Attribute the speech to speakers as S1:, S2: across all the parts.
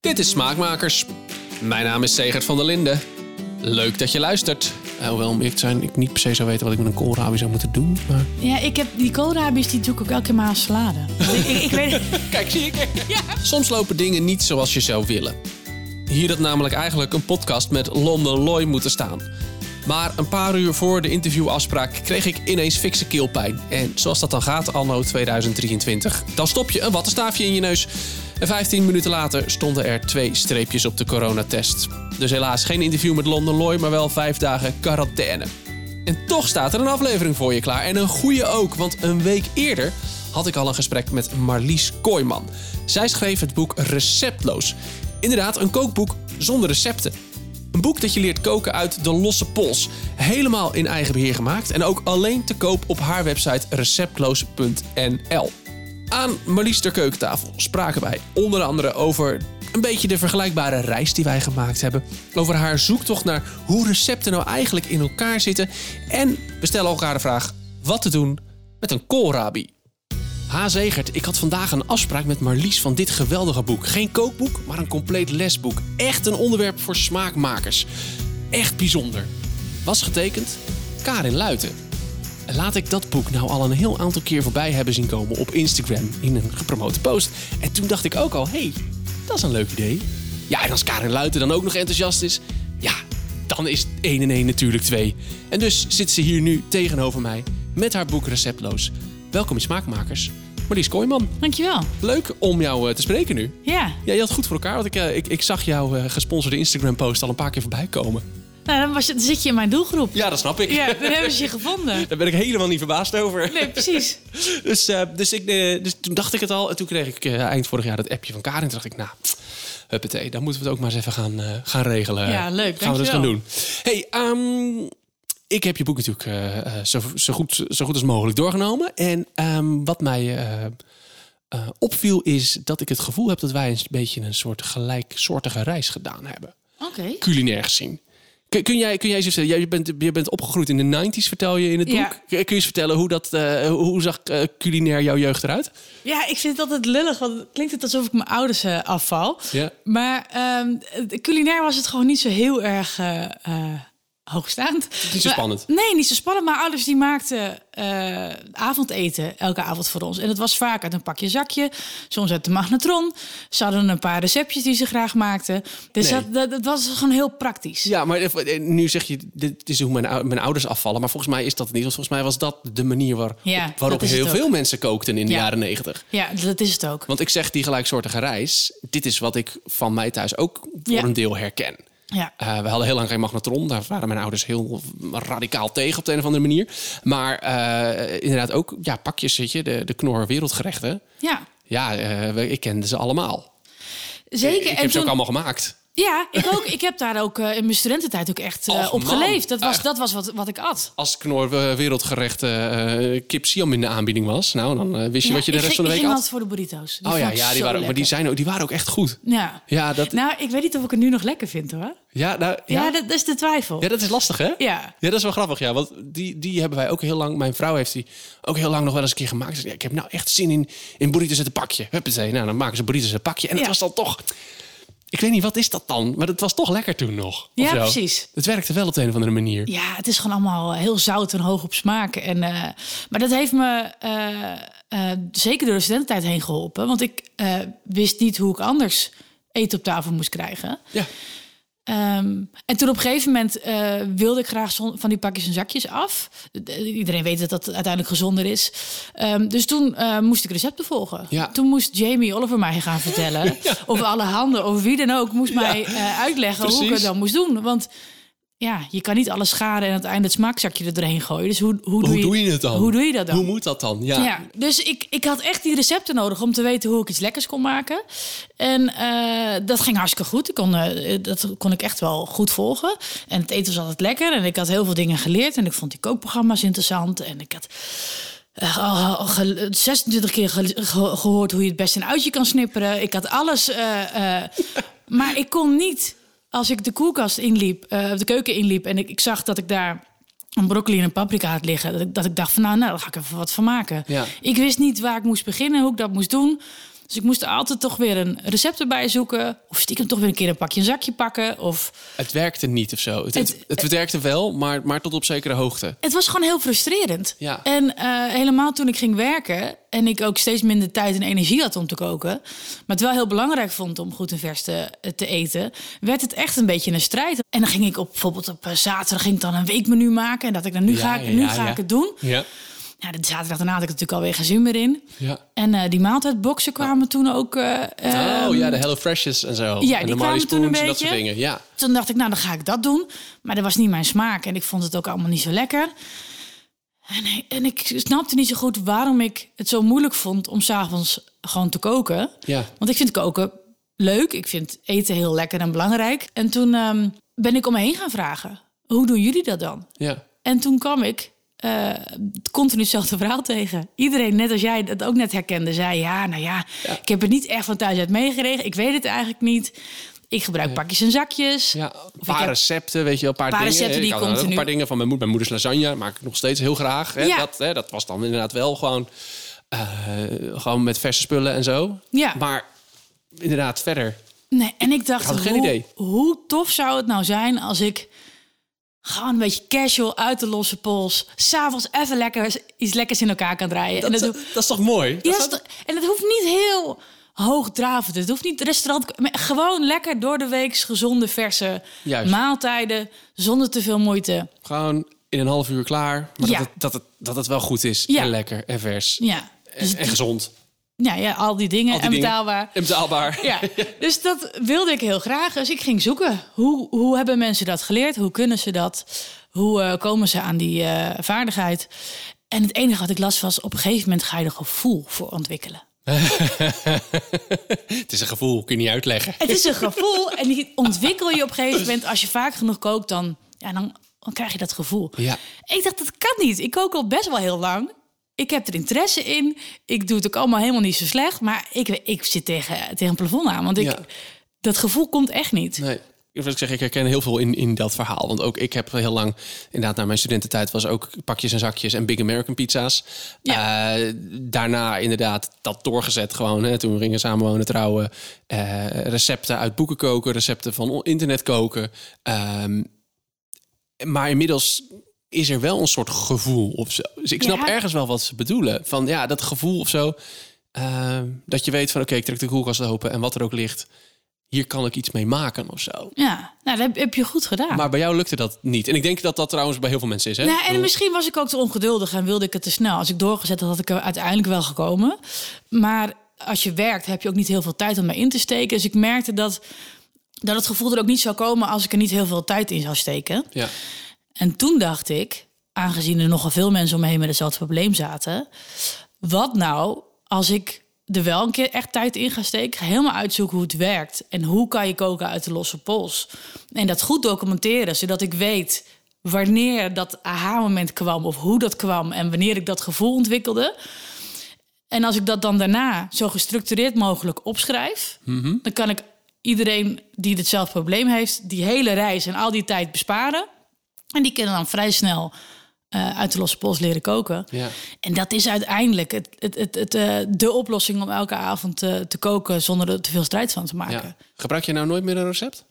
S1: Dit is Smaakmakers. Mijn naam is Segert van der Linden. Leuk dat je luistert. Uh, hoewel, om eerlijk te zijn, ik niet per se zou weten wat ik met een koolrabi zou moeten doen. Maar...
S2: Ja, ik heb die koolrabi's, die doe ik ook elke keer maar aan salade. Dus ik, ik, ik weet...
S1: Kijk, zie ik. Ja. Soms lopen dingen niet zoals je zou willen. Hier had namelijk eigenlijk een podcast met London Loy moeten staan. Maar een paar uur voor de interviewafspraak kreeg ik ineens fikse keelpijn. En zoals dat dan gaat, anno 2023, dan stop je een wattenstaafje in je neus. En 15 minuten later stonden er twee streepjes op de coronatest. Dus helaas geen interview met London Loy, maar wel vijf dagen quarantaine. En toch staat er een aflevering voor je klaar. En een goede ook, want een week eerder had ik al een gesprek met Marlies Kooijman. Zij schreef het boek Receptloos. Inderdaad, een kookboek zonder recepten. Een boek dat je leert koken uit de losse pols. Helemaal in eigen beheer gemaakt en ook alleen te koop op haar website receptloos.nl. Aan Marlies ter keukentafel spraken wij onder andere over een beetje de vergelijkbare reis die wij gemaakt hebben. Over haar zoektocht naar hoe recepten nou eigenlijk in elkaar zitten. En we stellen elkaar de vraag wat te doen met een koolrabi. Ha Zegert, ik had vandaag een afspraak met Marlies van dit geweldige boek. Geen kookboek, maar een compleet lesboek. Echt een onderwerp voor smaakmakers. Echt bijzonder. Was getekend Karin Luiten. Laat ik dat boek nou al een heel aantal keer voorbij hebben zien komen op Instagram in een gepromote post. En toen dacht ik ook al, hé, hey, dat is een leuk idee. Ja, en als Karin Luiten dan ook nog enthousiast is, ja, dan is 1 en 1 natuurlijk 2. En dus zit ze hier nu tegenover mij met haar boek Receptloos. Welkom in Smaakmakers. Marlies Kooijman.
S2: Dankjewel.
S1: Leuk om jou uh, te spreken nu.
S2: Ja.
S1: Ja, je had goed voor elkaar, want ik, uh, ik, ik zag jouw uh, gesponsorde Instagram-post al een paar keer voorbij komen.
S2: Nou, dan, was je, dan zit je in mijn doelgroep.
S1: Ja, dat snap ik.
S2: Ja, dan hebben ze je gevonden.
S1: Daar ben ik helemaal niet verbaasd over.
S2: Nee, precies.
S1: dus, dus, ik, dus toen dacht ik het al. En toen kreeg ik eind vorig jaar dat appje van Karin. Toen dacht ik, nou, huppatee, dan moeten we het ook maar eens even gaan, gaan regelen.
S2: Ja, leuk.
S1: Gaan we dus
S2: gaan
S1: doen. Hey, um, ik heb je boek natuurlijk zo, zo, goed, zo goed als mogelijk doorgenomen. En um, wat mij uh, opviel is dat ik het gevoel heb dat wij een beetje een soort gelijksoortige reis gedaan hebben.
S2: Oké. Okay.
S1: Culinair gezien. Kun, kun, jij, kun jij eens vertellen, jij bent, je bent opgegroeid in de 90s, vertel je in het
S2: Ja.
S1: boek. Kun je eens vertellen hoe, dat, hoe zag culinair jouw jeugd eruit?
S2: Ja, ik vind het altijd lullig, want het klinkt het alsof ik mijn ouders afval.
S1: Ja.
S2: Maar um, culinair was het gewoon niet zo heel erg hoogstaand.
S1: Niet zo spannend.
S2: Maar, nee, niet zo spannend. Maar ouders die maakten uh, avondeten elke avond voor ons. En dat was vaak uit een pakje zakje, soms uit de magnetron. Ze hadden een paar receptjes die ze graag maakten. Dus
S1: Nee.
S2: dat, dat, dat was gewoon heel praktisch.
S1: Ja, maar eh, nu zeg je, dit is hoe mijn, mijn ouders afvallen. Maar volgens mij is dat niet. Want volgens mij was dat de manier waar,
S2: Ja,
S1: waarop heel veel mensen kookten in de
S2: Ja.
S1: jaren negentig.
S2: Ja, dat is het ook.
S1: Want ik zeg die gelijksoortige reis. Dit is wat ik van mij thuis ook voor
S2: Ja.
S1: een deel herken.
S2: Ja.
S1: Uh, we hadden heel lang geen magnetron. Daar waren mijn ouders heel radicaal tegen op de een of andere manier. Maar uh, inderdaad ook ja, pakjes, weet je, de, de knor wereldgerechten.
S2: Ja,
S1: Ja, uh, ik kende ze allemaal.
S2: zeker.
S1: Ik
S2: en
S1: heb ze ook allemaal gemaakt.
S2: Ja, ik ook. Ik heb daar ook uh, in mijn studententijd ook echt uh,
S1: Och,
S2: op
S1: man.
S2: geleefd. Dat was,
S1: Echt.
S2: dat was wat, wat ik at.
S1: Als knor uh, wereldgerechten uh, kip Siam in de aanbieding was, nou, dan wist je
S2: Ja,
S1: wat je de
S2: ik
S1: rest
S2: ging-
S1: van de
S2: ik
S1: week
S2: ging
S1: had.
S2: altijd voor de burritos. Die
S1: Oh ja,
S2: vond ik
S1: ja die
S2: zo
S1: waren, ook- maar die,
S2: lekker.
S1: zijn ook, die waren ook echt goed.
S2: Ja.
S1: Ja, dat,
S2: Nou, ik weet niet of ik het nu nog lekker vind hoor.
S1: ja, nou,
S2: Ja,
S1: ja,
S2: dat, dat is de twijfel.
S1: ja, dat is lastig, hè?
S2: Ja.
S1: Ja, dat is wel grappig, ja. Want die, die hebben wij ook heel lang... Mijn vrouw heeft die ook heel lang nog wel eens een keer gemaakt. Ze zei, Ja, ik heb nou echt zin in, in burritos uit een pakje. Huppatee. Nou, dan maken ze burritos uit een pakje. En het
S2: Ja.
S1: was dan toch... Ik weet niet, wat is dat dan? Maar het was toch lekker toen nog.
S2: Ja, precies.
S1: Het werkte wel op de een of andere manier.
S2: Ja, het is gewoon allemaal heel zout en hoog op smaak. En, eh, maar dat heeft me eh, eh, zeker door de studententijd heen geholpen. Want ik wist niet hoe ik anders eten op tafel moest krijgen.
S1: Ja.
S2: Ehm, en toen op een gegeven moment eh, wilde ik graag van die pakjes en zakjes af. De- Iedereen weet dat dat uiteindelijk gezonder is. Ehm, dus toen eh, moest ik recepten volgen.
S1: Ja.
S2: Toen moest Jamie Oliver mij gaan vertellen. Of alle handen, of wie dan ook, moest mij eh, uitleggen hoe ik het dan moest doen. Want ja, je kan niet alles scharen en aan het einde het smaakzakje er doorheen gooien. Dus hoe, hoe, doe,
S1: Hoe doe je het dan?
S2: Hoe doe je dat dan?
S1: Hoe moet dat dan? Ja.
S2: Ja, dus ik, ik had echt die recepten nodig om te weten hoe ik iets lekkers kon maken. En eh, dat ging hartstikke goed. Ik kon, eh, dat kon ik echt wel goed volgen. En het eten was altijd lekker. En ik had heel veel dingen geleerd. En ik vond die kookprogramma's interessant. En ik had eh, al- al ge- 26 keer ge- ge- gehoord hoe je het best een uitje kan snipperen. Ik had alles. eh, eh, maar ik kon niet, als ik de koelkast inliep, of de keuken inliep... en ik, ik zag dat ik daar een broccoli en een paprika had liggen... dat ik, dat ik dacht van, nou, nou, daar ga ik even wat van maken.
S1: Ja.
S2: Ik wist niet waar ik moest beginnen, hoe ik dat moest doen. Dus ik moest altijd toch weer een recept erbij zoeken. Of stiekem toch weer een keer een pakje een zakje pakken. Of
S1: Het werkte niet of zo. Het, het,
S2: Het-
S1: het, werkte wel, maar, maar tot op zekere hoogte.
S2: het was gewoon heel frustrerend.
S1: Ja.
S2: En eh, helemaal toen ik ging werken en ik ook steeds minder tijd en energie had om te koken, maar het wel heel belangrijk vond om goed en vers te, te eten, werd het echt een beetje een strijd. En dan ging ik op bijvoorbeeld op eh, zaterdag ging ik dan een weekmenu maken en dat ik dan nu
S1: Ja,
S2: ga ik,
S1: ja,
S2: nu ga ik het doen.
S1: Ja.
S2: Ja, de zaterdag daarna had ik natuurlijk alweer geen zin meer in.
S1: ja.
S2: En eh, die maaltijdboxen kwamen toen ook. eh,
S1: Oh
S2: ehm,
S1: ja, de Hello Freshes en zo.
S2: Ja,
S1: en
S2: die kwamen toen een
S1: en dat soort
S2: beetje.
S1: dingen. Ja.
S2: Toen dacht ik, nou, dan ga ik dat doen. Maar dat was niet mijn smaak en ik vond het ook allemaal niet zo lekker. En, en ik snapte niet zo goed waarom ik het zo moeilijk vond om s'avonds gewoon te koken.
S1: Ja.
S2: Want ik vind koken leuk. Ik vind eten heel lekker en belangrijk. En toen ehm, ben ik om me heen gaan vragen. Hoe doen jullie dat dan?
S1: Ja.
S2: En toen kwam ik eh, continu hetzelfde verhaal tegen. Iedereen, net als jij dat ook net herkende, zei... ja, nou ja, ik heb het niet echt van thuis uit meegekregen. Ik weet het eigenlijk niet. Ik gebruik pakjes en zakjes.
S1: Ja, een paar
S2: heb-
S1: recepten, weet je wel, een paar,
S2: Paar
S1: dingen.
S2: recepten die
S1: ik ook
S2: continu-
S1: een paar dingen van mijn, moed, mijn moeders lasagne, maak ik nog steeds heel graag. Hè?
S2: Ja.
S1: Dat, hè, dat was dan inderdaad wel gewoon, eh, gewoon met verse spullen en zo.
S2: Ja.
S1: Maar inderdaad, verder.
S2: Nee, en ik dacht,
S1: Ik had geen
S2: hoe,
S1: idee.
S2: hoe tof zou het nou zijn als ik gewoon een beetje casual uit de losse pols, s'avonds even lekker iets lekkers in elkaar kan draaien. en
S1: Dat,
S2: dat,
S1: dat, is toch mooi?
S2: ja,
S1: Dat
S2: en het hoeft niet heel hoogdravend. Het hoeft niet restaurant, gewoon lekker door de week gezonde verse
S1: Juist.
S2: maaltijden zonder te veel moeite.
S1: Gewoon in een half uur klaar, maar
S2: Ja.
S1: dat, het, dat, het, dat het wel goed is
S2: Ja.
S1: en lekker en vers
S2: Ja, dus
S1: en, en gezond
S2: ja, ja, al die dingen
S1: Al die
S2: en
S1: dingen.
S2: betaalbaar.
S1: en betaalbaar.
S2: Ja, dus dat wilde ik heel graag. Dus ik ging zoeken. Hoe, hoe hebben mensen dat geleerd? Hoe kunnen ze dat? Hoe eh, komen ze aan die eh, vaardigheid? En het enige wat ik las was... op een gegeven moment ga je er gevoel voor ontwikkelen.
S1: Het is een gevoel, kun je niet uitleggen.
S2: Het is een gevoel en die ontwikkel je op een gegeven moment... als je vaak genoeg kookt, dan, ja, dan, dan krijg je dat gevoel.
S1: Ja.
S2: Ik dacht, dat kan niet. Ik kook al best wel heel lang. Ik heb er interesse in. Ik doe het ook allemaal helemaal niet zo slecht. Maar ik, ik zit tegen, tegen een plafond aan. Want ik,
S1: Ja.
S2: dat gevoel komt echt niet.
S1: Nee. Ik zeggen, ik herken heel veel in, in dat verhaal. Want ook ik heb heel lang, inderdaad, na mijn studententijd was ook pakjes en zakjes en Big American pizza's. Eh, daarna inderdaad dat doorgezet gewoon. Hè, toen we gingen samenwonen, trouwen. Eh, recepten uit boeken koken, recepten van internet koken. Ehm, maar inmiddels is er wel een soort gevoel of zo. Dus ik snap
S2: Ja.
S1: ergens wel wat ze bedoelen. Van ja, dat gevoel of zo. ehm, dat je weet van oké, ik trek de koelkast open en wat er ook ligt. Hier kan ik iets mee maken of zo.
S2: Ja, nou, dat heb, je goed gedaan.
S1: Maar bij jou lukte dat niet. En ik denk dat dat trouwens bij heel veel mensen is. Hè?
S2: nou, en
S1: bedoel,
S2: misschien was ik ook te ongeduldig en wilde ik het te snel. Als ik doorgezet had, had ik er uiteindelijk wel gekomen. Maar als je werkt, heb je ook niet heel veel tijd om mee in te steken. Dus ik merkte dat, dat het gevoel er ook niet zou komen als ik er niet heel veel tijd in zou steken.
S1: Ja.
S2: En toen dacht ik, aangezien er nogal veel mensen om me heen met hetzelfde probleem zaten, wat nou als ik er wel een keer echt tijd in ga steken, helemaal uitzoeken hoe het werkt en hoe kan je koken uit de losse pols en dat goed documenteren, zodat ik weet wanneer dat aha-moment kwam of hoe dat kwam en wanneer ik dat gevoel ontwikkelde. En als ik dat dan daarna zo gestructureerd mogelijk opschrijf, dan kan ik iedereen die hetzelfde probleem heeft, die hele reis en al die tijd besparen. En die kunnen dan vrij snel eh, uit de losse pols leren koken.
S1: Ja.
S2: En dat is uiteindelijk het, het, het, het, eh, de oplossing om elke avond te koken zonder er te veel strijd van te maken.
S1: Ja. Gebruik je nou nooit meer een recept?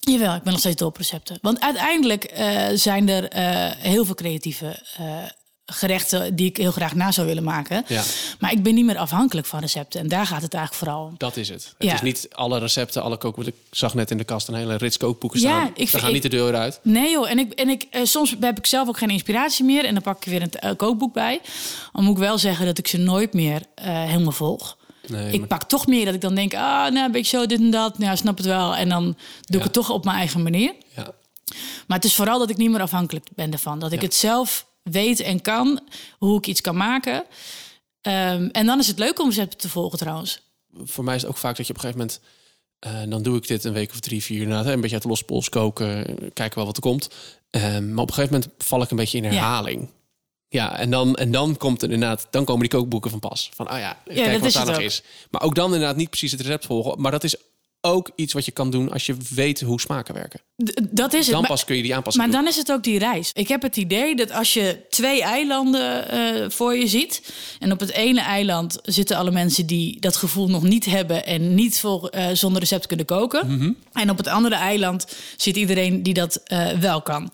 S2: Jawel, ik ben nog steeds dol op recepten. Want uiteindelijk eh, zijn er heel veel creatieve gerechten die ik heel graag na zou willen maken.
S1: Ja.
S2: Maar ik ben niet meer afhankelijk van recepten. En daar gaat het eigenlijk vooral om.
S1: Dat is het. Het
S2: Ja.
S1: is niet alle recepten, alle koken. Ik zag net in de kast een hele rits kookboeken
S2: Ja,
S1: staan.
S2: ik
S1: Ze gaan niet
S2: ik-
S1: de deur uit.
S2: Nee joh, en, ik, en ik, eh, soms heb ik zelf ook geen inspiratie meer. En dan pak ik weer een eh, kookboek bij. Dan moet ik wel zeggen dat ik ze nooit meer eh, helemaal volg.
S1: Nee,
S2: ik
S1: maar-
S2: pak toch meer dat ik dan denk, ah, nou, een beetje zo, dit en dat. Nou, snap het wel. En dan doe
S1: Ja.
S2: ik het toch op mijn eigen manier.
S1: ja.
S2: Maar het is vooral dat ik niet meer afhankelijk ben ervan. Dat ik het zelf weet en kan, hoe ik iets kan maken. Ehm, en dan is het leuk om recepten te volgen trouwens.
S1: Voor mij is het ook vaak dat je op een gegeven moment... eh, dan doe ik dit een week of drie, vier hè, Een beetje uit de losse pols koken. Kijken wel wat er komt. Ehm, maar op een gegeven moment val ik een beetje in herhaling. Ja, en, dan, en dan komt er inderdaad, dan komen die kookboeken van pas. Van, oh ja, kijk
S2: dat
S1: wat
S2: is
S1: daar nog is. Maar ook dan inderdaad niet precies het recept volgen. Maar dat is ook iets wat je kan doen als je weet hoe smaken werken.
S2: D- dat is het.
S1: Dan
S2: Maar-
S1: pas kun je die aanpassing
S2: Maar
S1: doen.
S2: dan is het ook die reis. Ik heb het idee dat als je twee eilanden eh, voor je ziet. En op het ene eiland zitten alle mensen die dat gevoel nog niet hebben. en niet voor, eh, zonder recept kunnen koken.
S1: Mhm.
S2: En op het andere eiland zit iedereen die dat eh, wel kan.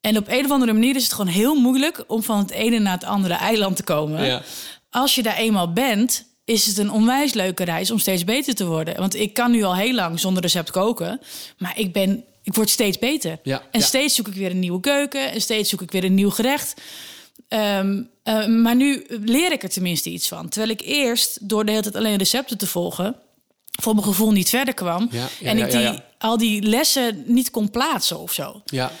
S2: En op een of andere manier is het gewoon heel moeilijk om van het ene naar het andere eiland te komen.
S1: Ja.
S2: Als je daar eenmaal bent, is het een onwijs leuke reis om steeds beter te worden. Want ik kan nu al heel lang zonder recept koken, maar ik ben, ik word steeds beter.
S1: Ja,
S2: en
S1: ja.
S2: steeds zoek ik weer een nieuwe keuken en steeds zoek ik weer een nieuw gerecht. Ehm, eh, maar nu leer ik er tenminste iets van. Terwijl ik eerst door de hele tijd alleen recepten te volgen, voor mijn gevoel niet verder kwam.
S1: Ja,
S2: en ik die, al die lessen niet kon plaatsen of zo.
S1: Ja,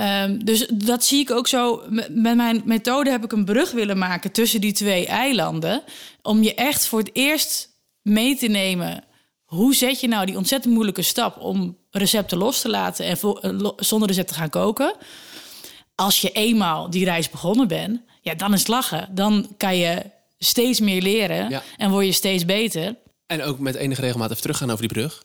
S2: Ehm, dus dat zie ik ook zo. Met mijn methode heb ik een brug willen maken tussen die twee eilanden. Om je echt voor het eerst mee te nemen. Hoe zet je nou die ontzettend moeilijke stap om recepten los te laten en eh, zonder recept te gaan koken? Als je eenmaal die reis begonnen bent, ja, dan is het lachen. Dan kan je steeds meer leren
S1: Ja.
S2: en word je steeds beter.
S1: en ook met enige regelmaat even teruggaan over die brug.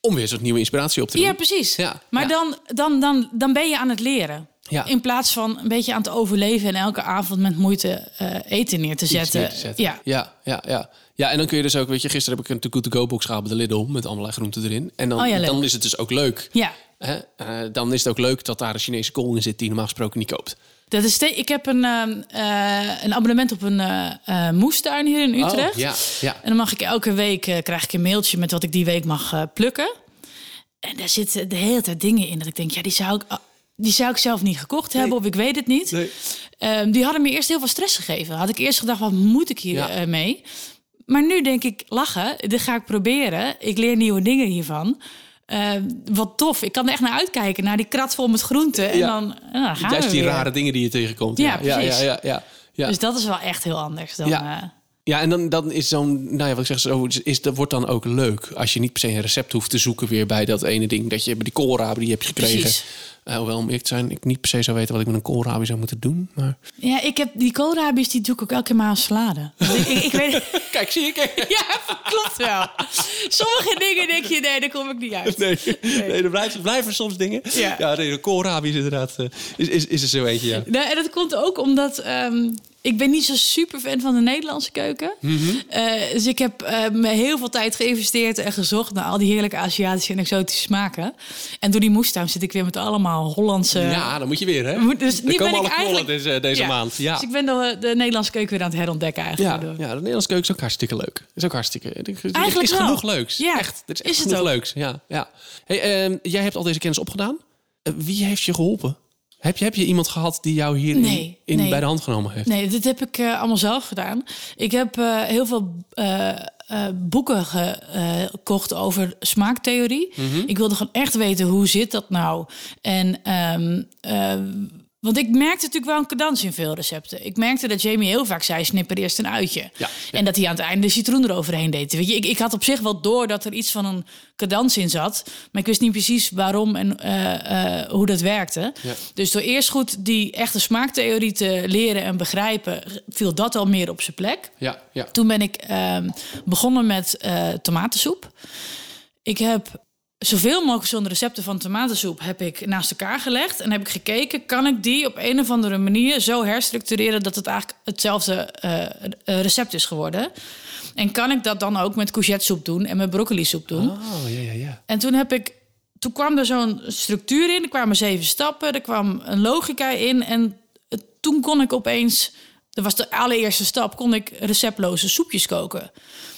S1: Om weer zo'n nieuwe inspiratie op te doen.
S2: Ja, precies.
S1: Ja,
S2: maar
S1: ja.
S2: Dan, dan, dan, dan ben je aan het leren.
S1: Ja.
S2: In plaats van een beetje aan het overleven en elke avond met moeite eh, eten neer te zetten.
S1: neer te zetten.
S2: Ja.
S1: Ja, ja, ja. Ja, en dan kun je dus ook, weet je, gisteren heb ik een Too Good To Go box gehaald bij de Lidl met allerlei groenten erin. En dan,
S2: Oh ja,
S1: dan is het dus ook leuk.
S2: Ja.
S1: Hè? Eh, dan is het ook leuk dat daar een Chinese kool in zit die je normaal gesproken niet koopt.
S2: Dat is ik heb een, ehm, eh, een abonnement op een eh, moestuin hier in Utrecht.
S1: Oh, ja, ja.
S2: En dan mag ik elke week krijg ik een mailtje met wat ik die week mag plukken. En daar zitten de hele tijd dingen in dat ik denk, ja, die zou ik, ah, die zou ik zelf niet gekocht hebben of ik weet het niet.
S1: Nee.
S2: Ehm, die hadden me eerst heel veel stress gegeven. Had ik eerst gedacht, wat moet ik hier
S1: Ja.
S2: mee? Maar nu denk ik, lachen, dit ga ik proberen. Ik leer nieuwe dingen hiervan. Ehm, wat tof. Ik kan er echt naar uitkijken, naar die krat vol met groenten. En
S1: Ja.
S2: dan, gaan
S1: Juist
S2: we
S1: die
S2: weer.
S1: rare dingen die je tegenkomt.
S2: Ja,
S1: ja,
S2: precies.
S1: ja, ja, ja.
S2: Dus dat is wel echt heel anders dan...
S1: Ja.
S2: eh,
S1: Ja, en dan, dan is zo'n, nou ja, wat ik zeg, zo, is, dat wordt dan ook leuk. Als je niet per se een recept hoeft te zoeken weer bij dat ene ding dat je bij die koolrabi die je hebt gekregen.
S2: Precies.
S1: Eh, hoewel, om eerlijk te zijn, ik niet per se zou weten wat ik met een koolrabi zou moeten doen. Maar...
S2: ja, ik heb die koolrabi's, die doe ik ook elke keer maar salade. Dus ik, ik, ik weet...
S1: Kijk, zie ik.
S2: Ja, klopt wel. Sommige dingen denk je, nee, daar kom ik niet uit.
S1: Nee, nee. er blijven, blijven soms dingen.
S2: Ja.
S1: Ja, nee, de koolrabi is inderdaad, eh, is, is, is er zo eentje, ja.
S2: Nou, en dat komt ook omdat ehm, ik ben niet zo super fan van de Nederlandse keuken. Eh, dus ik heb eh, me heel veel tijd geïnvesteerd en gezocht naar al die heerlijke Aziatische en exotische smaken. En door die moestuin zit ik weer met allemaal Hollandse.
S1: Ja, dan moet je weer, hè?
S2: Moet- dus nu
S1: komen
S2: ben
S1: alle
S2: ik eigenlijk-
S1: deze, deze
S2: Ja.
S1: maand. Ja.
S2: Dus ik ben de, de Nederlandse keuken weer aan het herontdekken
S1: Ja,
S2: eigenlijk.
S1: ja,
S2: daardoor.
S1: de Nederlandse keuken is ook hartstikke leuk. Is ook hartstikke.
S2: Eigenlijk
S1: is
S2: wel.
S1: genoeg leuks.
S2: Ja,
S1: echt. Er is echt
S2: is het ook.
S1: leuks. Ja, ja. Hey, ehm, jij hebt al deze kennis opgedaan. Eh, wie heeft je geholpen? Heb je, heb je iemand gehad die jou hier in,
S2: Nee,
S1: in
S2: nee.
S1: bij de hand genomen heeft?
S2: Nee, dit heb ik eh, allemaal zelf gedaan. Ik heb eh, heel veel eh, boeken gekocht over smaaktheorie. Ik wilde gewoon echt weten hoe zit dat nou. En ehm, eh, want ik merkte natuurlijk wel een cadans in veel recepten. Ik merkte dat Jamie heel vaak zei: snipper eerst een uitje.
S1: Ja, ja.
S2: En dat hij aan het einde de citroen eroverheen deed. Weet je, ik, ik had op zich wel door dat er iets van een cadans in zat. Maar ik wist niet precies waarom en eh, eh, hoe dat werkte.
S1: Ja.
S2: Dus door eerst goed die echte smaaktheorie te leren en begrijpen, viel dat al meer op zijn plek.
S1: Ja, ja.
S2: Toen ben ik ehm, begonnen met eh, tomatensoep. Ik heb zoveel mogelijk zo'n recepten van tomatensoep heb ik naast elkaar gelegd en heb ik gekeken, kan ik die op een of andere manier zo herstructureren dat het eigenlijk hetzelfde eh, eh, recept is geworden. En kan ik dat dan ook met courgettesoep doen en met broccolisoep doen?
S1: Oh, ja, ja, ja.
S2: En toen heb ik. Toen kwam er zo'n structuur in. Er kwamen zeven stappen. Er kwam een logica in. En toen kon ik opeens. Dat was de allereerste stap. Kon ik receptloze soepjes koken.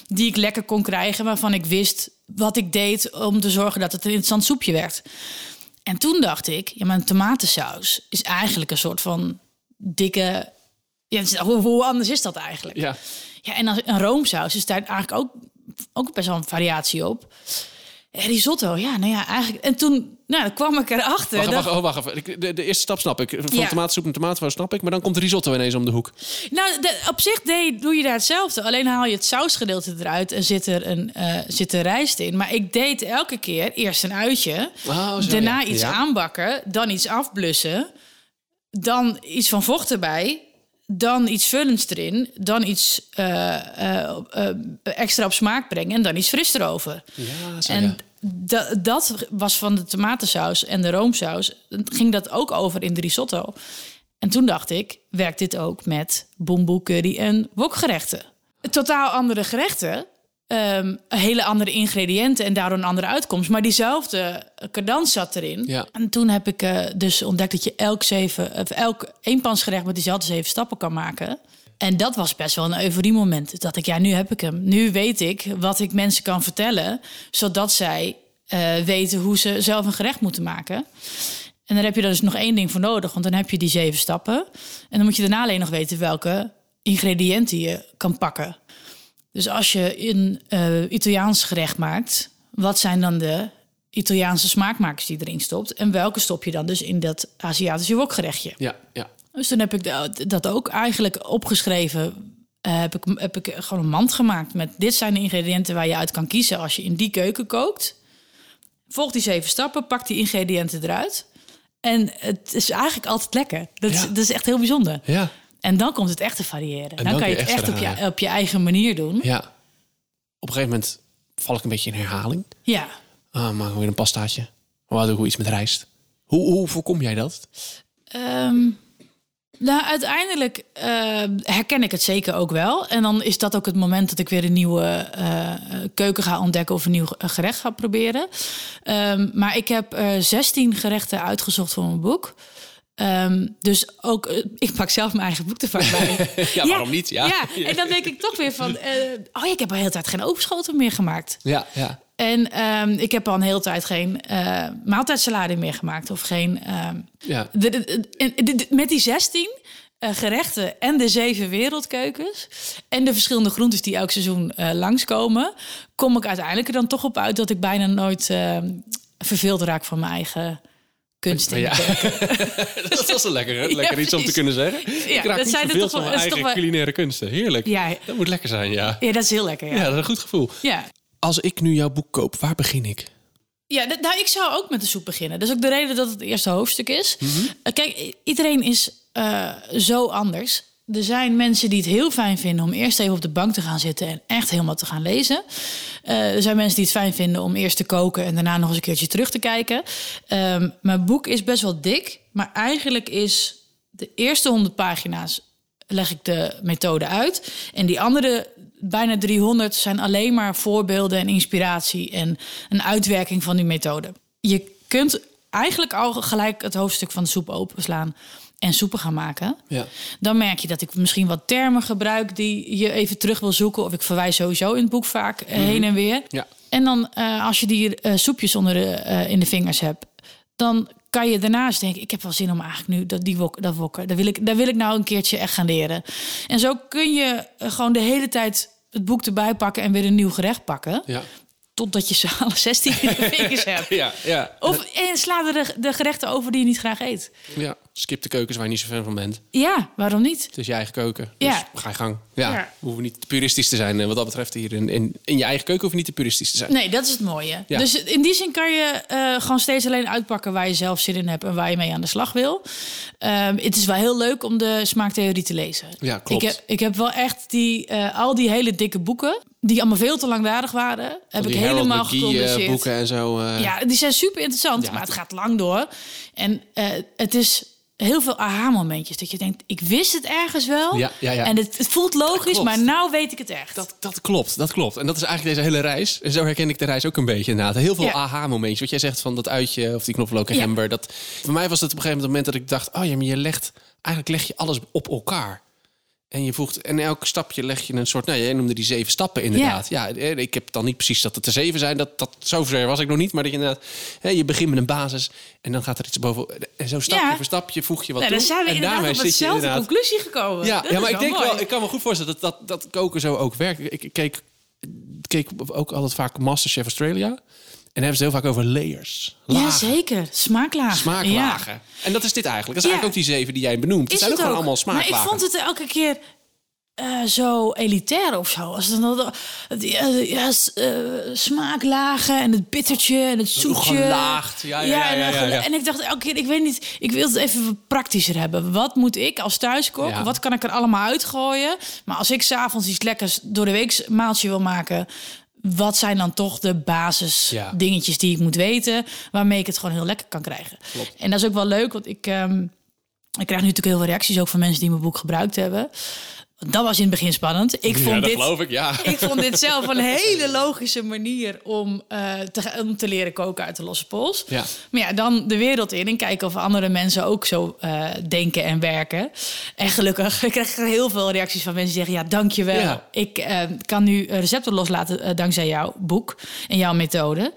S2: Die ik lekker kon krijgen. Waarvan ik wist wat ik deed om te zorgen dat het een interessant soepje werd. En toen dacht ik. Ja, een tomatensaus is eigenlijk een soort van dikke. Ja, hoe, hoe anders is dat eigenlijk?
S1: ja.
S2: Ja, en als een roomsaus is daar eigenlijk ook, ook best wel een variatie op. Risotto, ja, nou ja, eigenlijk. En toen nou, dan kwam ik erachter.
S1: Wacht,
S2: dat-
S1: wacht, oh, wacht even. De, de eerste stap snap ik. Van
S2: Ja.
S1: tomatensoep en tomatensaus snap ik. Maar dan komt de risotto ineens om de hoek.
S2: Nou, de- op zich deed, doe je daar hetzelfde. Alleen haal je het sausgedeelte eruit en zit er, een, eh, zit er rijst in. Maar ik deed elke keer eerst een uitje.
S1: Oh, zo,
S2: daarna
S1: ja.
S2: iets
S1: Ja.
S2: aanbakken. Dan iets afblussen. Dan iets van vocht erbij. Dan iets vullends erin, dan iets eh, eh, eh, extra op smaak brengen en dan iets fris erover.
S1: Ja, zo,
S2: En
S1: ja.
S2: dat was van de tomatensaus en de roomsaus. Ging dat ook over in de risotto. En toen dacht ik, werkt dit ook met boemboe, curry en wokgerechten? Totaal andere gerechten. Ehm, hele andere ingrediënten en daardoor een andere uitkomst. Maar diezelfde cadans zat erin.
S1: Ja.
S2: En toen heb ik eh, dus ontdekt dat je elk, zeven, of elk eenpansgerecht met diezelfde zeven stappen kan maken. En dat was best wel een euforie-moment. Dat ik, ja, nu heb ik hem. Nu weet ik wat ik mensen kan vertellen, zodat zij eh, weten hoe ze zelf een gerecht moeten maken. En daar heb je dus nog één ding voor nodig, want dan heb je die zeven stappen. En dan moet je daarna alleen nog weten welke ingrediënten je kan pakken. Dus als je een eh, Italiaans gerecht maakt, wat zijn dan de Italiaanse smaakmakers die erin stopt? En welke stop je dan dus in dat Aziatische wokgerechtje?
S1: Ja, ja.
S2: Dus toen heb ik dat- ook eigenlijk opgeschreven. Eh, heb, ik, heb ik gewoon een mand gemaakt met dit zijn de ingrediënten waar je uit kan kiezen als je in die keuken kookt. Volg die zeven stappen, pak die ingrediënten eruit. En het is eigenlijk altijd lekker. Dat, is,
S1: Ja.
S2: dat is echt heel bijzonder.
S1: Ja,
S2: En dan komt het echt te variëren. Dan,
S1: dan
S2: kan je het echt op je, op je eigen manier doen.
S1: ja. Op een gegeven moment val ik een beetje in herhaling.
S2: Ja.
S1: Ah, we weer een pastaatje. Oh, doe ik iets met rijst. Hoe, hoe voorkom jij dat?
S2: Ehm, nou, uiteindelijk eh, herken ik het zeker ook wel. En dan is dat ook het moment dat ik weer een nieuwe eh, keuken ga ontdekken of een nieuw gerecht ga proberen. Ehm, maar ik heb eh 16 gerechten uitgezocht voor mijn boek. Ehm, dus ook, eh, ik pak zelf mijn eigen boek er vaak bij.
S1: Ja, waarom niet? Ja.
S2: ja, en dan denk ik toch weer van, eh, oh ja, ik heb al de hele tijd geen overschoten meer gemaakt.
S1: Ja, ja.
S2: En ehm, ik heb al een hele tijd geen eh maaltijdsalade meer gemaakt. Of geen. ehm,
S1: ja.
S2: de- de- de- met die 16 eh, gerechten en de zeven wereldkeukens. En de verschillende groentes die elk seizoen eh, langskomen. Kom ik uiteindelijk er dan toch op uit dat ik bijna nooit verveeld raak van mijn eigen kunst. In
S1: Ja. dat was een lekker, hè? lekker
S2: Ja,
S1: iets om te kunnen zeggen. ik raak
S2: dat
S1: niet
S2: zijn toch
S1: van
S2: wel-
S1: mijn eigen
S2: toch wel-
S1: culinaire kunsten. Heerlijk.
S2: Ja.
S1: Dat moet lekker zijn, ja.
S2: Ja, dat is heel lekker.
S1: Ja,
S2: Ja,
S1: dat is een goed gevoel.
S2: ja.
S1: Als ik nu jouw boek koop, waar begin ik?
S2: Ja, dat- nou, ik zou ook met de soep beginnen. Dat is ook de reden dat het het eerste hoofdstuk is. Eh, Kijk, iedereen is eh, zo anders. Er zijn mensen die het heel fijn vinden om eerst even op de bank te gaan zitten en echt helemaal te gaan lezen. Eh, er zijn mensen die het fijn vinden om eerst te koken en daarna nog eens een keertje terug te kijken. Ehm, mijn boek is best wel dik, maar eigenlijk is de eerste 100 pagina's leg ik de methode uit. En die andere bijna 300 zijn alleen maar voorbeelden en inspiratie en een uitwerking van die methode. Je kunt eigenlijk al gelijk het hoofdstuk van de soep openslaan en soepen gaan maken.
S1: Ja.
S2: Dan merk je dat ik misschien wat termen gebruik die je even terug wil zoeken. Of ik verwijs sowieso in het boek vaak eh, heen en weer.
S1: Ja.
S2: En dan eh, als je die eh, soepjes onder de, in de vingers hebt, dan kan je daarnaast denken: ik heb wel zin om eigenlijk nu dat die wok, dat wokken. Daar wil ik, daar wil ik nou een keertje echt gaan leren. En zo kun je gewoon de hele tijd het boek erbij pakken en weer een nieuw gerecht pakken,
S1: Ja.
S2: totdat je ze alle 16 in de vingers hebt.
S1: Ja, ja.
S2: Of en sla de, de gerechten over die je niet graag eet.
S1: ja. Skip de keukens waar je niet zo fan van bent.
S2: Ja, waarom niet?
S1: Het is je eigen keuken.
S2: Ja.
S1: Dus ga je gang. Ja.
S2: Ja.
S1: We hoeven niet te puristisch te zijn. En wat dat betreft hier in, in, in je eigen keuken hoef je niet te puristisch te zijn.
S2: Nee, dat is het mooie.
S1: Ja.
S2: Dus in die zin kan je eh, gewoon steeds alleen uitpakken waar je zelf zin in hebt en waar je mee aan de slag wil. Ehm, het is wel heel leuk om de smaaktheorie te lezen.
S1: Ja, klopt.
S2: Ik heb, ik heb wel echt die, eh, al die hele dikke boeken, die allemaal veel te langdradig waren, heb ik helemaal
S1: McGee, eh,
S2: gecompenseerd.
S1: boeken en zo. eh,
S2: Ja, die zijn super interessant,
S1: Ja,
S2: maar het gaat lang door. En eh, het is heel veel aha-momentjes. Dat je denkt, ik wist het ergens wel.
S1: Ja, ja, ja.
S2: En het, het voelt logisch, maar nou weet ik het echt.
S1: Dat, dat klopt, dat klopt. En dat is eigenlijk deze hele reis. En zo herken ik de reis ook een beetje inderdaad. Heel veel aha-momentjes. Wat jij zegt van dat uitje of die knoflook en gember. Dat, voor mij was het op een gegeven moment dat ik dacht... oh ja, maar je legt... eigenlijk leg je alles op elkaar. En je voegt... en elk stapje leg je een soort... nou, jij noemde die zeven stappen inderdaad. Ja. eh, ik heb dan niet precies dat het er zeven zijn. Dat, dat, zover was ik nog niet. Maar dat je inderdaad... hè, je begint met een basis en dan gaat er iets boven. En zo stapje
S2: Ja.
S1: voor stapje voeg je wat
S2: Nou,
S1: toe.
S2: dan zijn we
S1: en
S2: inderdaad
S1: daarmee
S2: op
S1: zit je
S2: dezelfde
S1: inderdaad-
S2: conclusie gekomen.
S1: ja, ja maar ik denk
S2: mooi.
S1: wel, ik kan me goed voorstellen dat, dat, dat koken zo ook werkt. Ik, ik keek, keek ook altijd vaak Masterchef Australia. En hebben ze heel vaak over layers.
S2: Ja,
S1: Lagen,
S2: zeker. Smaaklagen.
S1: Smaaklagen.
S2: Ja.
S1: En dat is dit eigenlijk. Dat is
S2: Ja.
S1: eigenlijk ook die zeven die jij benoemt. Het
S2: Is
S1: zijn ook gewoon allemaal smaaklagen.
S2: Maar ik vond het elke keer eh, zo elitair of zo. Als dan dat, ja, ja, s- eh, smaaklagen en het bittertje en het zoetje.
S1: Gelaagd, ja, ja, ja, ja, ja, ja.
S2: En ik dacht elke keer, ik weet niet, ik wil het even praktischer hebben. Wat moet ik als thuiskok?
S1: Ja.
S2: Wat kan ik er allemaal uitgooien? Maar als ik s'avonds iets lekkers door de week maaltje wil maken, wat zijn dan toch de basis
S1: Ja.
S2: dingetjes die ik moet weten, waarmee ik het gewoon heel lekker kan krijgen? En dat is ook wel leuk, want ik, ehm, ik krijg nu natuurlijk heel veel reacties ook van mensen die mijn boek gebruikt hebben. Dat was in het begin spannend. Ik
S1: Ja,
S2: vond
S1: dat
S2: dit,
S1: geloof ik, ja.
S2: ik vond dit zelf een hele logische manier om, eh, te, om te leren koken uit de losse pols.
S1: Ja.
S2: Maar ja, dan de wereld in en kijken of andere mensen ook zo eh, denken en werken. En gelukkig ik krijg ik heel veel reacties van mensen die zeggen... ja, dankjewel.
S1: Ja.
S2: Ik eh, kan nu recepten loslaten dankzij jouw boek en jouw methode.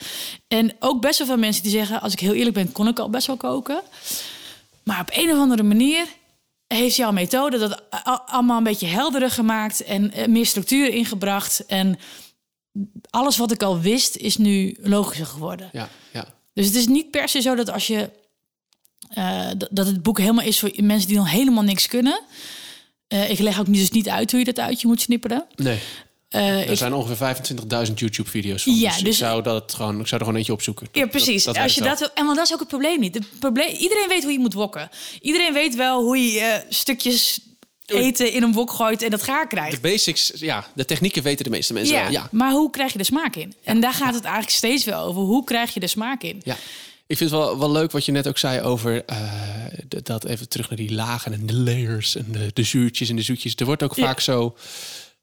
S2: En ook best wel veel mensen die zeggen... als ik heel eerlijk ben, kon ik al best wel koken. Maar op een of andere manier heeft jouw methode dat allemaal een beetje helderder gemaakt en eh, meer structuur ingebracht. En alles wat ik al wist is nu logischer geworden.
S1: Ja, ja.
S2: Dus het is niet per se zo dat als je eh, dat- het boek helemaal is voor mensen die nog helemaal niks kunnen. Eh, ik leg ook niet, dus niet uit hoe je dat uitje moet snipperen.
S1: Nee.
S2: Eh,
S1: Er
S2: ik-
S1: zijn ongeveer 25.000 YouTube-video's van.
S2: Ja,
S1: dus, ik,
S2: dus-
S1: zou dat gewoon, ik zou er gewoon eentje opzoeken.
S2: Ja, precies.
S1: Dat,
S2: Als je dat, en want dat is ook het probleem niet. Het probleem, iedereen weet hoe je moet wokken. Iedereen weet wel hoe je eh, stukjes eten in een wok gooit en dat gaar krijgt.
S1: De basics, ja, de technieken weten de meeste mensen
S2: Ja,
S1: wel. Ja.
S2: maar hoe krijg je de smaak in? En daar gaat het eigenlijk steeds wel over. Hoe krijg je de smaak in?
S1: Ja. Ik vind het wel, wel leuk wat je net ook zei over eh, dat even terug naar die lagen en de layers en de, de zuurtjes en de zoetjes. Er wordt ook
S2: Ja.
S1: vaak zo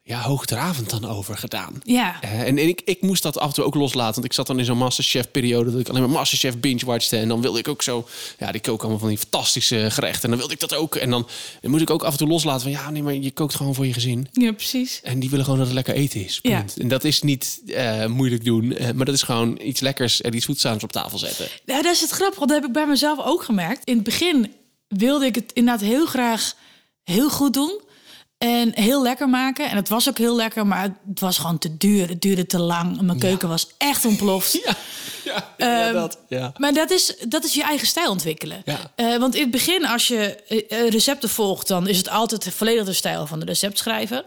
S1: ja, hoogdravend dan over gedaan.
S2: Ja.
S1: Eh, en en ik, ik moest dat af en toe ook loslaten. Want ik zat dan in zo'n Masterchef-periode... dat ik alleen maar Masterchef binge-watchte. En dan wilde ik ook zo... Ja, die kook allemaal van die fantastische gerechten. En dan wilde ik dat ook. En dan, dan moet ik ook af en toe loslaten van... Ja, nee, maar je kookt gewoon voor je gezin.
S2: Ja, precies.
S1: En die willen gewoon dat het lekker eten is.
S2: Ja.
S1: En dat is niet eh, moeilijk doen. eh, maar dat is gewoon iets lekkers en iets voedzaams op tafel zetten.
S2: Ja, dat is het grappige. want Dat heb ik bij mezelf ook gemerkt. In het begin wilde ik het inderdaad heel graag heel goed doen. En heel lekker maken. En het was ook heel lekker, maar het was gewoon te duur. Het duurde te lang. Mijn keuken was echt ontploft.
S1: Ja, ja,
S2: Ehm,
S1: dat. Ja.
S2: Maar dat is, dat is je eigen stijl ontwikkelen. Eh, want in het begin, als je eh, eh, recepten volgt, dan is het altijd volledig de stijl van de receptschrijver.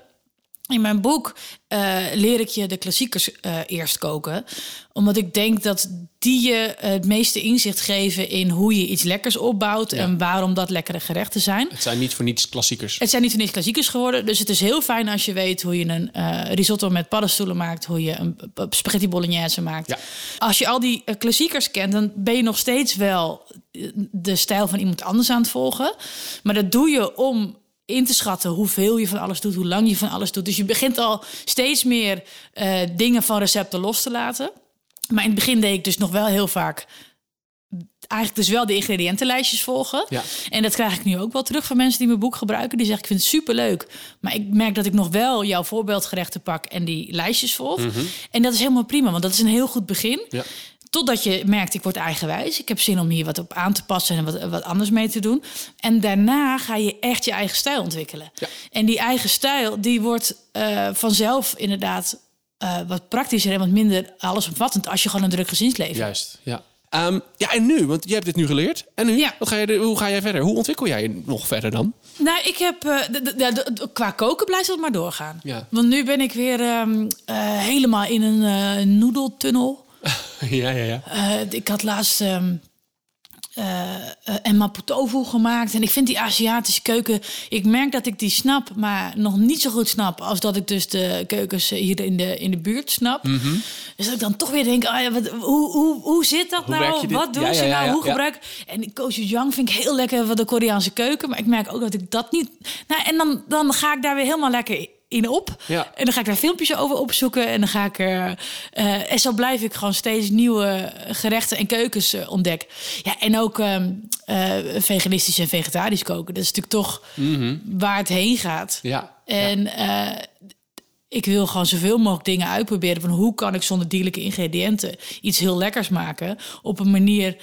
S2: In mijn boek eh, leer ik je de klassiekers eh, eerst koken. Omdat ik denk dat die je het meeste inzicht geven in hoe je iets lekkers opbouwt
S1: Ja.
S2: en waarom dat lekkere gerechten zijn.
S1: Het zijn niet voor niets klassiekers.
S2: Het zijn niet voor niets klassiekers geworden. Dus het is heel fijn als je weet hoe je een eh, risotto met paddenstoelen maakt. Hoe je een spaghetti bolognese maakt.
S1: Ja.
S2: Als je al die klassiekers kent, dan ben je nog steeds wel de stijl van iemand anders aan het volgen. Maar dat doe je om in te schatten hoeveel je van alles doet, hoe lang je van alles doet. Dus je begint al steeds meer eh, dingen van recepten los te laten. Maar in het begin deed ik dus nog wel heel vaak eigenlijk dus wel de ingrediëntenlijstjes volgen.
S1: Ja.
S2: En dat krijg ik nu ook wel terug van mensen die mijn boek gebruiken. Die zeggen, ik vind het superleuk. Maar ik merk dat ik nog wel jouw voorbeeldgerechten pak en die lijstjes volg. En dat is helemaal prima, want dat is een heel goed begin.
S1: Ja.
S2: Totdat je merkt, ik word eigenwijs. Ik heb zin om hier wat op aan te passen en wat, wat anders mee te doen. En daarna ga je echt je eigen stijl ontwikkelen.
S1: Ja.
S2: En die eigen stijl, die wordt eh, vanzelf inderdaad eh, wat praktischer en wat minder allesomvattend als je gewoon een druk gezinsleven
S1: Juist, ja. Ehm, ja, en nu? Want jij hebt dit nu geleerd. En nu?
S2: Ja.
S1: Wat ga je, hoe ga jij verder? Hoe ontwikkel jij je nog verder dan?
S2: Nou, ik heb. d- qua koken blijft het maar doorgaan.
S1: Ja.
S2: Want nu ben ik weer ehm, eh, helemaal in een noedeltunnel.
S1: ja, ja, ja.
S2: Eh, ik had laatst. eh, en tofu gemaakt. En ik vind die Aziatische keuken... Ik merk dat ik die snap, maar nog niet zo goed snap... als dat ik dus de keukens hier in de, in de buurt snap. Dus dat ik dan toch weer denk... ah ja, wat, hoe, hoe, hoe zit dat
S1: Hoe
S2: nou? Wat doen
S1: Ja,
S2: ze
S1: ja,
S2: nou? hoe gebruik En gochujang vind ik heel lekker van de Koreaanse keuken. Maar ik merk ook dat ik dat niet... Nou, en dan, dan ga ik daar weer helemaal lekker in op.
S1: Ja.
S2: En dan ga ik daar filmpjes over opzoeken. En dan ga ik er. eh, en zo blijf ik gewoon steeds nieuwe gerechten en keukens eh, ontdekken. Ja, en ook ehm, eh, veganistisch en vegetarisch koken. Dat is natuurlijk toch waar het heen gaat.
S1: Mhm. Ja.
S2: En ik wil gewoon zoveel mogelijk dingen uitproberen. Van hoe kan ik zonder dierlijke ingrediënten iets heel lekkers maken. Op een manier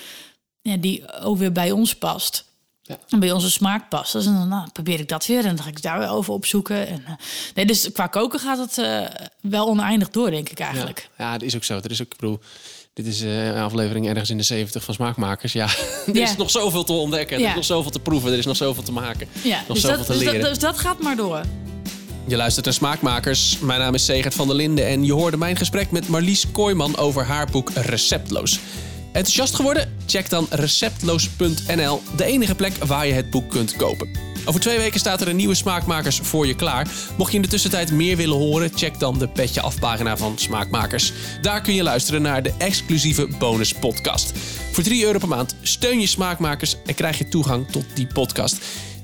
S2: ja, die ook weer bij ons past. En bij onze smaak past. Dus dan nou, probeer ik dat weer. En dan ga ik daar weer over opzoeken. En, eh, nee, dus qua koken gaat het eh, wel oneindig door, denk ik eigenlijk.
S1: Ja, dat is ook zo. Er is ook, ik bedoel, dit is eh, een aflevering ergens in de 70 van Smaakmakers. Ja, er is nog zoveel te ontdekken. Er is nog zoveel te proeven. Er is nog zoveel te maken.
S2: Ja,
S1: nog
S2: dus,
S1: zoveel
S2: dat,
S1: te
S2: dus,
S1: leren.
S2: dat, dus dat gaat maar door.
S1: Je luistert naar Smaakmakers. Mijn naam is Segert van der Linden en je hoorde mijn gesprek met Marlies Kooijman over haar boek Receptloos. Enthousiast geworden? Check dan receptloos.nl, de enige plek waar je het boek kunt kopen. Over twee weken staat er een nieuwe Smaakmakers voor je klaar. Mocht je in de tussentijd meer willen horen, check dan de Petje Afpagina van Smaakmakers. Daar kun je luisteren naar de exclusieve bonus podcast. Voor 3 euro per maand steun je Smaakmakers en krijg je toegang tot die podcast.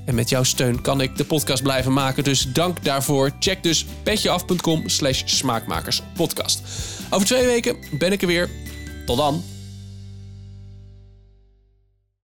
S1: En met jouw steun kan ik de podcast blijven maken. Dus dank daarvoor. Check dus petjeaf.com slash smaakmakerspodcast. Over twee weken ben ik er weer. Tot dan.